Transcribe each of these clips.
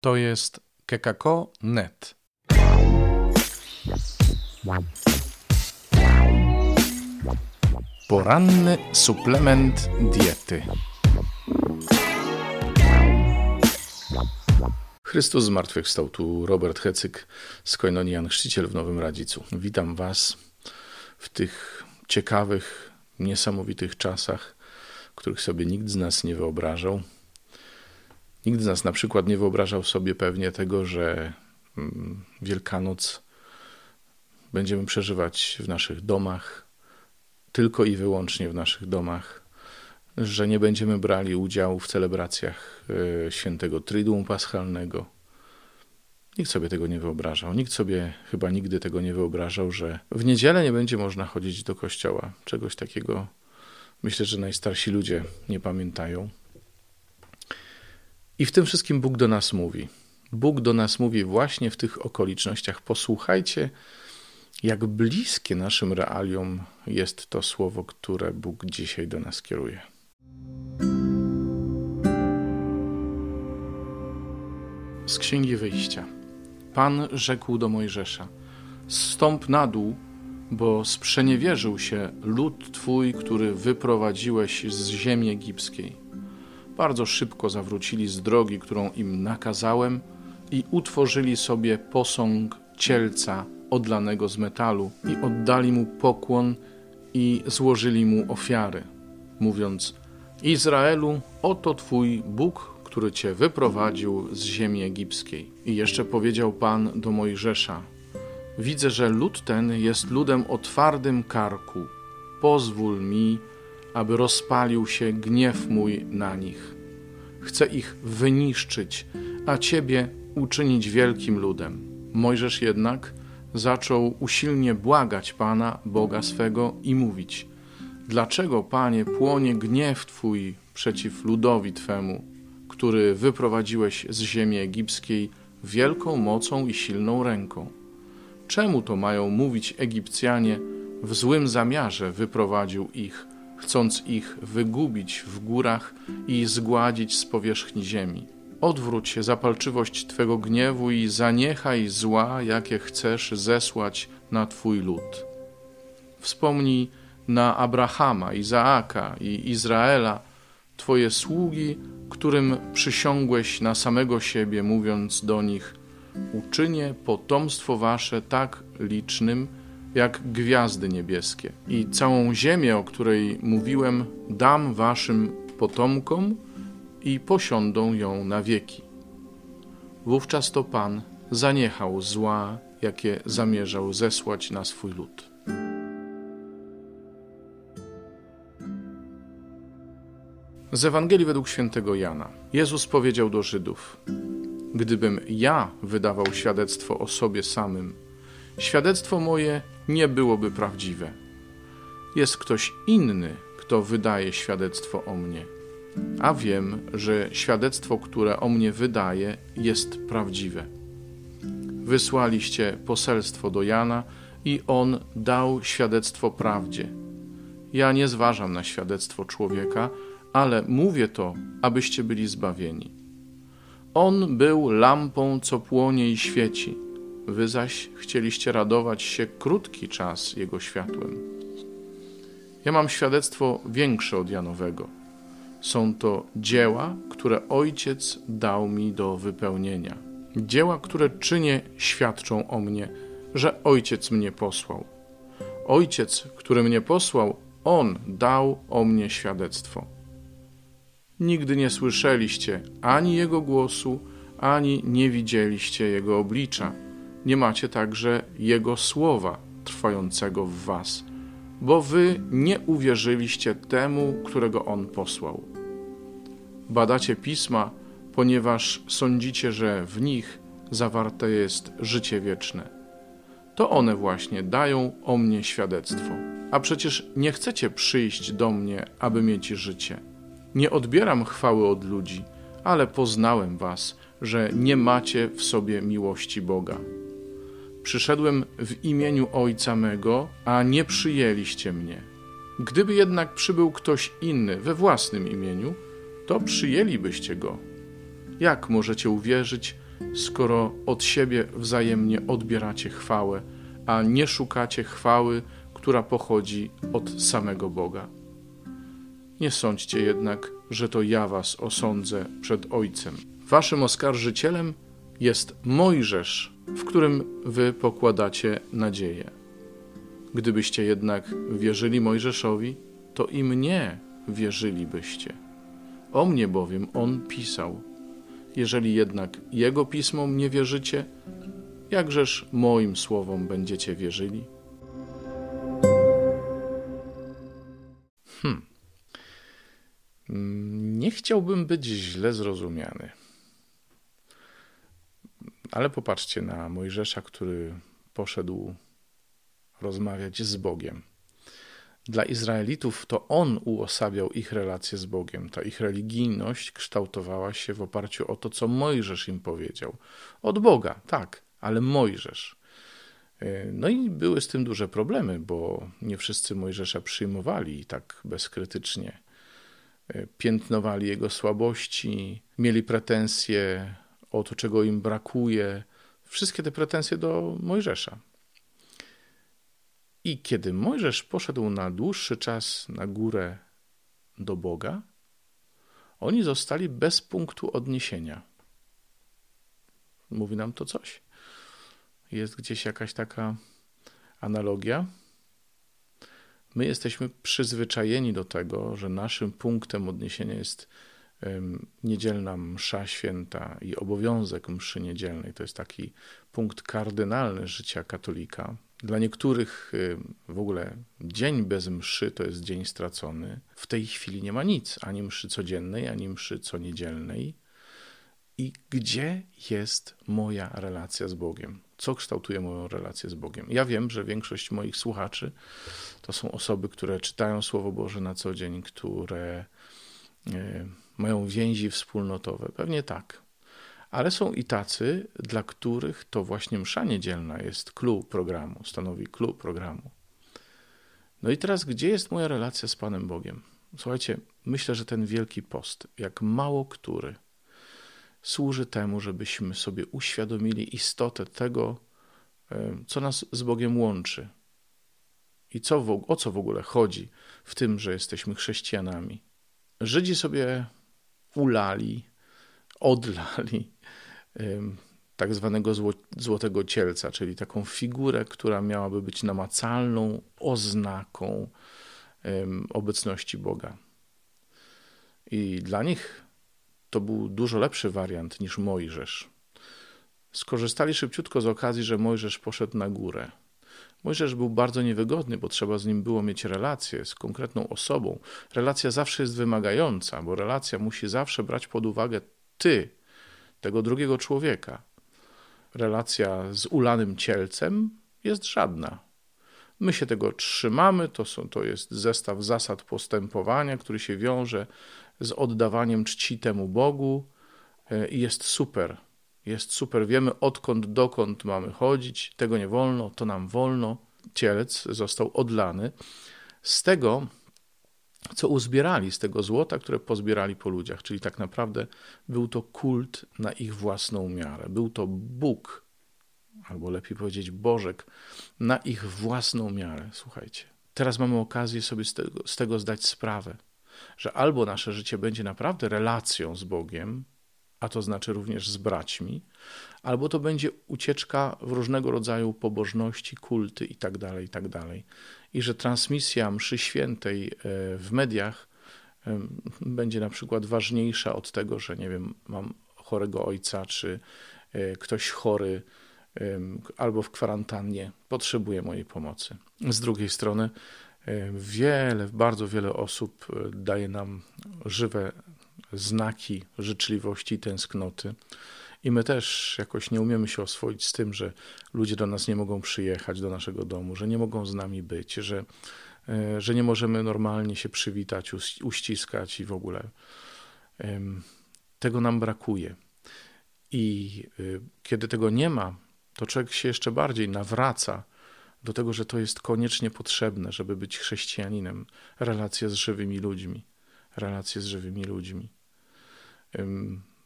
To jest kekako.net. Poranny suplement diety. Chrystus zmartwychwstał. Tu Robert Hecyk z Koinonian Chrzciciel w Nowym Radzicu. Witam Was w tych ciekawych, niesamowitych czasach, których sobie nikt z nas nie wyobrażał. Nikt z nas na przykład nie wyobrażał sobie pewnie tego, że mm, Wielkanoc będziemy przeżywać w naszych domach, tylko i wyłącznie w naszych domach, że nie będziemy brali udziału w celebracjach e, świętego Triduum Paschalnego. Nikt sobie tego nie wyobrażał. Nikt sobie chyba nigdy tego nie wyobrażał, że w niedzielę nie będzie można chodzić do kościoła. Czegoś takiego myślę, że najstarsi ludzie nie pamiętają. I w tym wszystkim Bóg do nas mówi. Bóg do nas mówi właśnie w tych okolicznościach. Posłuchajcie, jak bliskie naszym realiom jest to słowo, które Bóg dzisiaj do nas kieruje. Z Księgi Wyjścia. Pan rzekł do Mojżesza: Stąp na dół, bo sprzeniewierzył się lud twój, który wyprowadziłeś z ziemi egipskiej bardzo szybko zawrócili z drogi, którą im nakazałem i utworzyli sobie posąg cielca odlanego z metalu i oddali mu pokłon i złożyli mu ofiary, mówiąc: Izraelu, oto twój Bóg, który cię wyprowadził z ziemi egipskiej. I jeszcze powiedział Pan do Mojżesza: Widzę, że lud ten jest ludem o twardym karku. Pozwól mi, aby rozpalił się gniew mój na nich. Chcę ich wyniszczyć, a ciebie uczynić wielkim ludem. Mojżesz jednak zaczął usilnie błagać Pana, Boga swego, i mówić: Dlaczego, Panie, płonie gniew Twój przeciw ludowi Twemu, który wyprowadziłeś z ziemi egipskiej wielką mocą i silną ręką? Czemu to mają mówić Egipcjanie, w złym zamiarze wyprowadził ich? Chcąc ich wygubić w górach i zgładzić z powierzchni ziemi. Odwróć się zapalczywość Twego gniewu i zaniechaj zła, jakie chcesz zesłać na Twój lud. Wspomnij na Abrahama, Izaaka i Izraela, Twoje sługi, którym przysiągłeś na samego siebie, mówiąc do nich: Uczynię potomstwo Wasze tak licznym, jak gwiazdy niebieskie. I całą ziemię, o której mówiłem, dam waszym potomkom i posiądą ją na wieki. Wówczas to Pan zaniechał zła, jakie zamierzał zesłać na swój lud. Z Ewangelii według świętego Jana. Jezus powiedział do Żydów: Gdybym ja wydawał świadectwo o sobie samym, świadectwo moje nie byłoby prawdziwe. Jest ktoś inny, kto wydaje świadectwo o mnie. A wiem, że świadectwo, które o mnie wydaje, jest prawdziwe. Wysłaliście poselstwo do Jana i on dał świadectwo prawdzie. Ja nie zważam na świadectwo człowieka, ale mówię to, abyście byli zbawieni. On był lampą, co płonie i świeci Wy zaś chcieliście radować się krótki czas Jego światłem. Ja mam świadectwo większe od Janowego. Są to dzieła, które Ojciec dał mi do wypełnienia. Dzieła, które czynię, świadczą o mnie, że Ojciec mnie posłał. Ojciec, który mnie posłał, On dał o mnie świadectwo. Nigdy nie słyszeliście ani Jego głosu, ani nie widzieliście Jego oblicza nie macie także Jego słowa trwającego w Was, bo Wy nie uwierzyliście temu, którego On posłał. Badacie pisma, ponieważ sądzicie, że w nich zawarte jest życie wieczne. To one właśnie dają o mnie świadectwo. A przecież nie chcecie przyjść do mnie, aby mieć życie. Nie odbieram chwały od ludzi, ale poznałem was, że nie macie w sobie miłości Boga. Przyszedłem w imieniu Ojca mego, a nie przyjęliście mnie. Gdyby jednak przybył ktoś inny we własnym imieniu, to przyjęlibyście go. Jak możecie uwierzyć, skoro od siebie wzajemnie odbieracie chwałę, a nie szukacie chwały, która pochodzi od samego Boga. Nie sądźcie jednak, że to ja was osądzę przed Ojcem. Waszym oskarżycielem jest Mojżesz, w którym wy pokładacie nadzieję. Gdybyście jednak wierzyli Mojżeszowi, to i mnie wierzylibyście. O mnie bowiem on pisał. Jeżeli jednak jego pismom nie wierzycie, jakżeż moim słowom będziecie wierzyli? Hmm. Nie chciałbym być źle zrozumiany. Ale popatrzcie na Mojżesza, który poszedł rozmawiać z Bogiem. Dla Izraelitów to on uosabiał ich relacje z Bogiem. Ta ich religijność kształtowała się w oparciu o to, co Mojżesz im powiedział. Od Boga, tak, ale Mojżesz. No i były z tym duże problemy, bo nie wszyscy Mojżesza przyjmowali tak bezkrytycznie. Piętnowali jego słabości, mieli pretensje o to, czego im brakuje. Wszystkie te pretensje do Mojżesza. I kiedy Mojżesz poszedł na dłuższy czas na górę do Boga, oni zostali bez punktu odniesienia. Mówi nam to coś? Jest gdzieś jakaś taka analogia? My jesteśmy przyzwyczajeni do tego, że naszym punktem odniesienia jest niedzielna msza święta i obowiązek mszy niedzielnej. To jest taki punkt kardynalny życia katolika. Dla niektórych w ogóle dzień bez mszy to jest dzień stracony. W tej chwili nie ma nic, ani mszy codziennej, ani mszy co niedzielnej. I gdzie jest moja relacja z Bogiem? Co kształtuje moją relację z Bogiem? Ja wiem, że większość moich słuchaczy to są osoby, które czytają Słowo Boże na co dzień, które mają więzi wspólnotowe. Pewnie tak. Ale są i tacy, dla których to właśnie msza niedzielna jest clue programu, stanowi clue programu. No i teraz, gdzie jest moja relacja z Panem Bogiem? Słuchajcie, myślę, że ten wielki post, jak mało który, służy temu, żebyśmy sobie uświadomili istotę tego, co nas z Bogiem łączy i co o co w ogóle chodzi w tym, że jesteśmy chrześcijanami. Żydzi sobie ulali, odlali tak zwanego złotego cielca, czyli taką figurę, która miałaby być namacalną oznaką obecności Boga. I dla nich to był dużo lepszy wariant niż Mojżesz. Skorzystali szybciutko z okazji, że Mojżesz poszedł na górę. Mojżesz był bardzo niewygodny, bo trzeba z nim było mieć relację z konkretną osobą. Relacja zawsze jest wymagająca, bo relacja musi zawsze brać pod uwagę ty, tego drugiego człowieka. Relacja z ulanym cielcem jest żadna. My się tego trzymamy, to, są, to jest zestaw zasad postępowania, który się wiąże z oddawaniem czci temu Bogu e, i jest super. Jest super, wiemy odkąd, dokąd mamy chodzić, tego nie wolno, to nam wolno. Cielec został odlany. Z tego co uzbierali z tego złota, które pozbierali po ludziach. Czyli tak naprawdę był to kult na ich własną miarę. Był to Bóg, albo lepiej powiedzieć Bożek, na ich własną miarę. Słuchajcie. Teraz mamy okazję sobie z tego, z tego zdać sprawę, że albo nasze życie będzie naprawdę relacją z Bogiem, a to znaczy również z braćmi, albo to będzie ucieczka w różnego rodzaju pobożności, kulty itd., tak itd. Tak I że transmisja mszy świętej e, w mediach będzie na przykład ważniejsza od tego, że nie wiem, mam chorego ojca, czy e, ktoś chory albo w kwarantannie potrzebuje mojej pomocy. Z drugiej strony, e, wiele, bardzo wiele osób daje nam żywe znaki życzliwości, tęsknoty. I my też jakoś nie umiemy się oswoić z tym, że ludzie do nas nie mogą przyjechać do naszego domu, że nie mogą z nami być, że, e, że nie możemy normalnie się przywitać, uściskać i w ogóle. Tego nam brakuje. I y, kiedy tego nie ma, to człowiek się jeszcze bardziej nawraca do tego, że to jest koniecznie potrzebne, żeby być chrześcijaninem. Relacje z żywymi ludźmi. Relacje z żywymi ludźmi.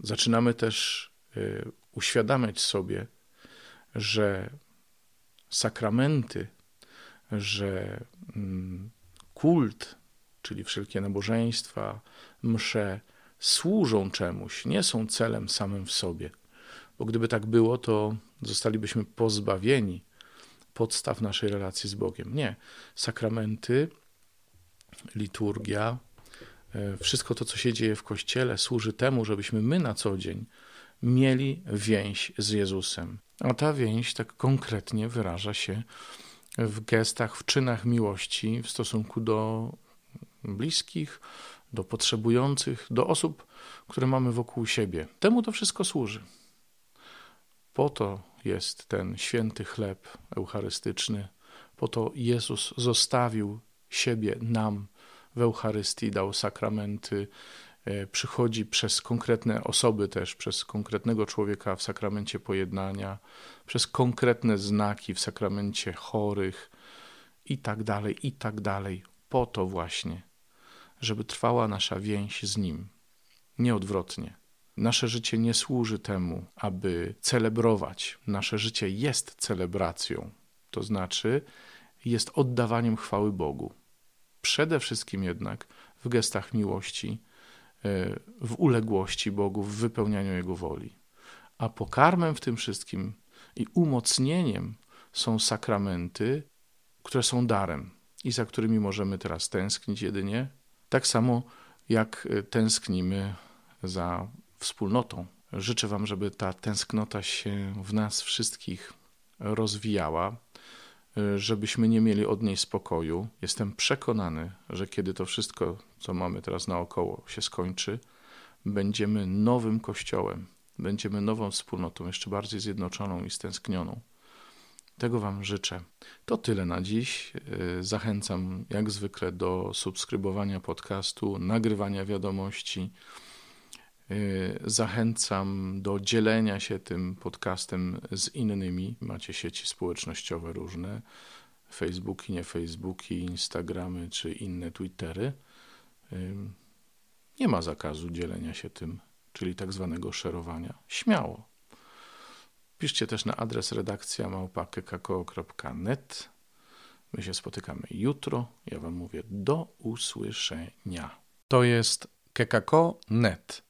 Zaczynamy też y, uświadamiać sobie, że sakramenty, że mm, kult, czyli wszelkie nabożeństwa, msze, służą czemuś, nie są celem samym w sobie. Bo gdyby tak było, to zostalibyśmy pozbawieni podstaw naszej relacji z Bogiem. Nie. Sakramenty, liturgia, wszystko to, co się dzieje w Kościele, służy temu, żebyśmy my na co dzień mieli więź z Jezusem. A ta więź tak konkretnie wyraża się w gestach, w czynach miłości w stosunku do bliskich, do potrzebujących, do osób, które mamy wokół siebie. Temu to wszystko służy. Po to jest ten święty chleb eucharystyczny, po to Jezus zostawił siebie nam w Eucharystii, dał sakramenty, e, przychodzi przez konkretne osoby też, przez konkretnego człowieka w sakramencie pojednania, przez konkretne znaki w sakramencie chorych i tak dalej, i tak dalej. Po to właśnie, żeby trwała nasza więź z Nim, nie odwrotnie. Nasze życie nie służy temu, aby celebrować. Nasze życie jest celebracją, to znaczy jest oddawaniem chwały Bogu. Przede wszystkim jednak w gestach miłości, e, w uległości Bogu, w wypełnianiu Jego woli. A pokarmem w tym wszystkim i umocnieniem są sakramenty, które są darem i za którymi możemy teraz tęsknić jedynie, tak samo jak e, tęsknimy za wspólnotą. Życzę Wam, żeby ta tęsknota się w nas wszystkich rozwijała, żebyśmy nie mieli od niej spokoju. Jestem przekonany, że kiedy to wszystko, co mamy teraz naokoło, się skończy, będziemy nowym kościołem, będziemy nową wspólnotą, jeszcze bardziej zjednoczoną i stęsknioną. Tego Wam życzę. To tyle na dziś. Zachęcam jak zwykle do subskrybowania podcastu, nagrywania wiadomości. Y, zachęcam do dzielenia się tym podcastem z innymi. Macie sieci społecznościowe różne, Facebooki, nie Facebooki, Instagramy czy inne Twittery. Y, nie ma zakazu dzielenia się tym, czyli tak zwanego szerowania. Śmiało. Piszcie też na adres redakcja małpa.kekako.net. My się spotykamy jutro. Ja Wam mówię do usłyszenia. To jest kekako.net.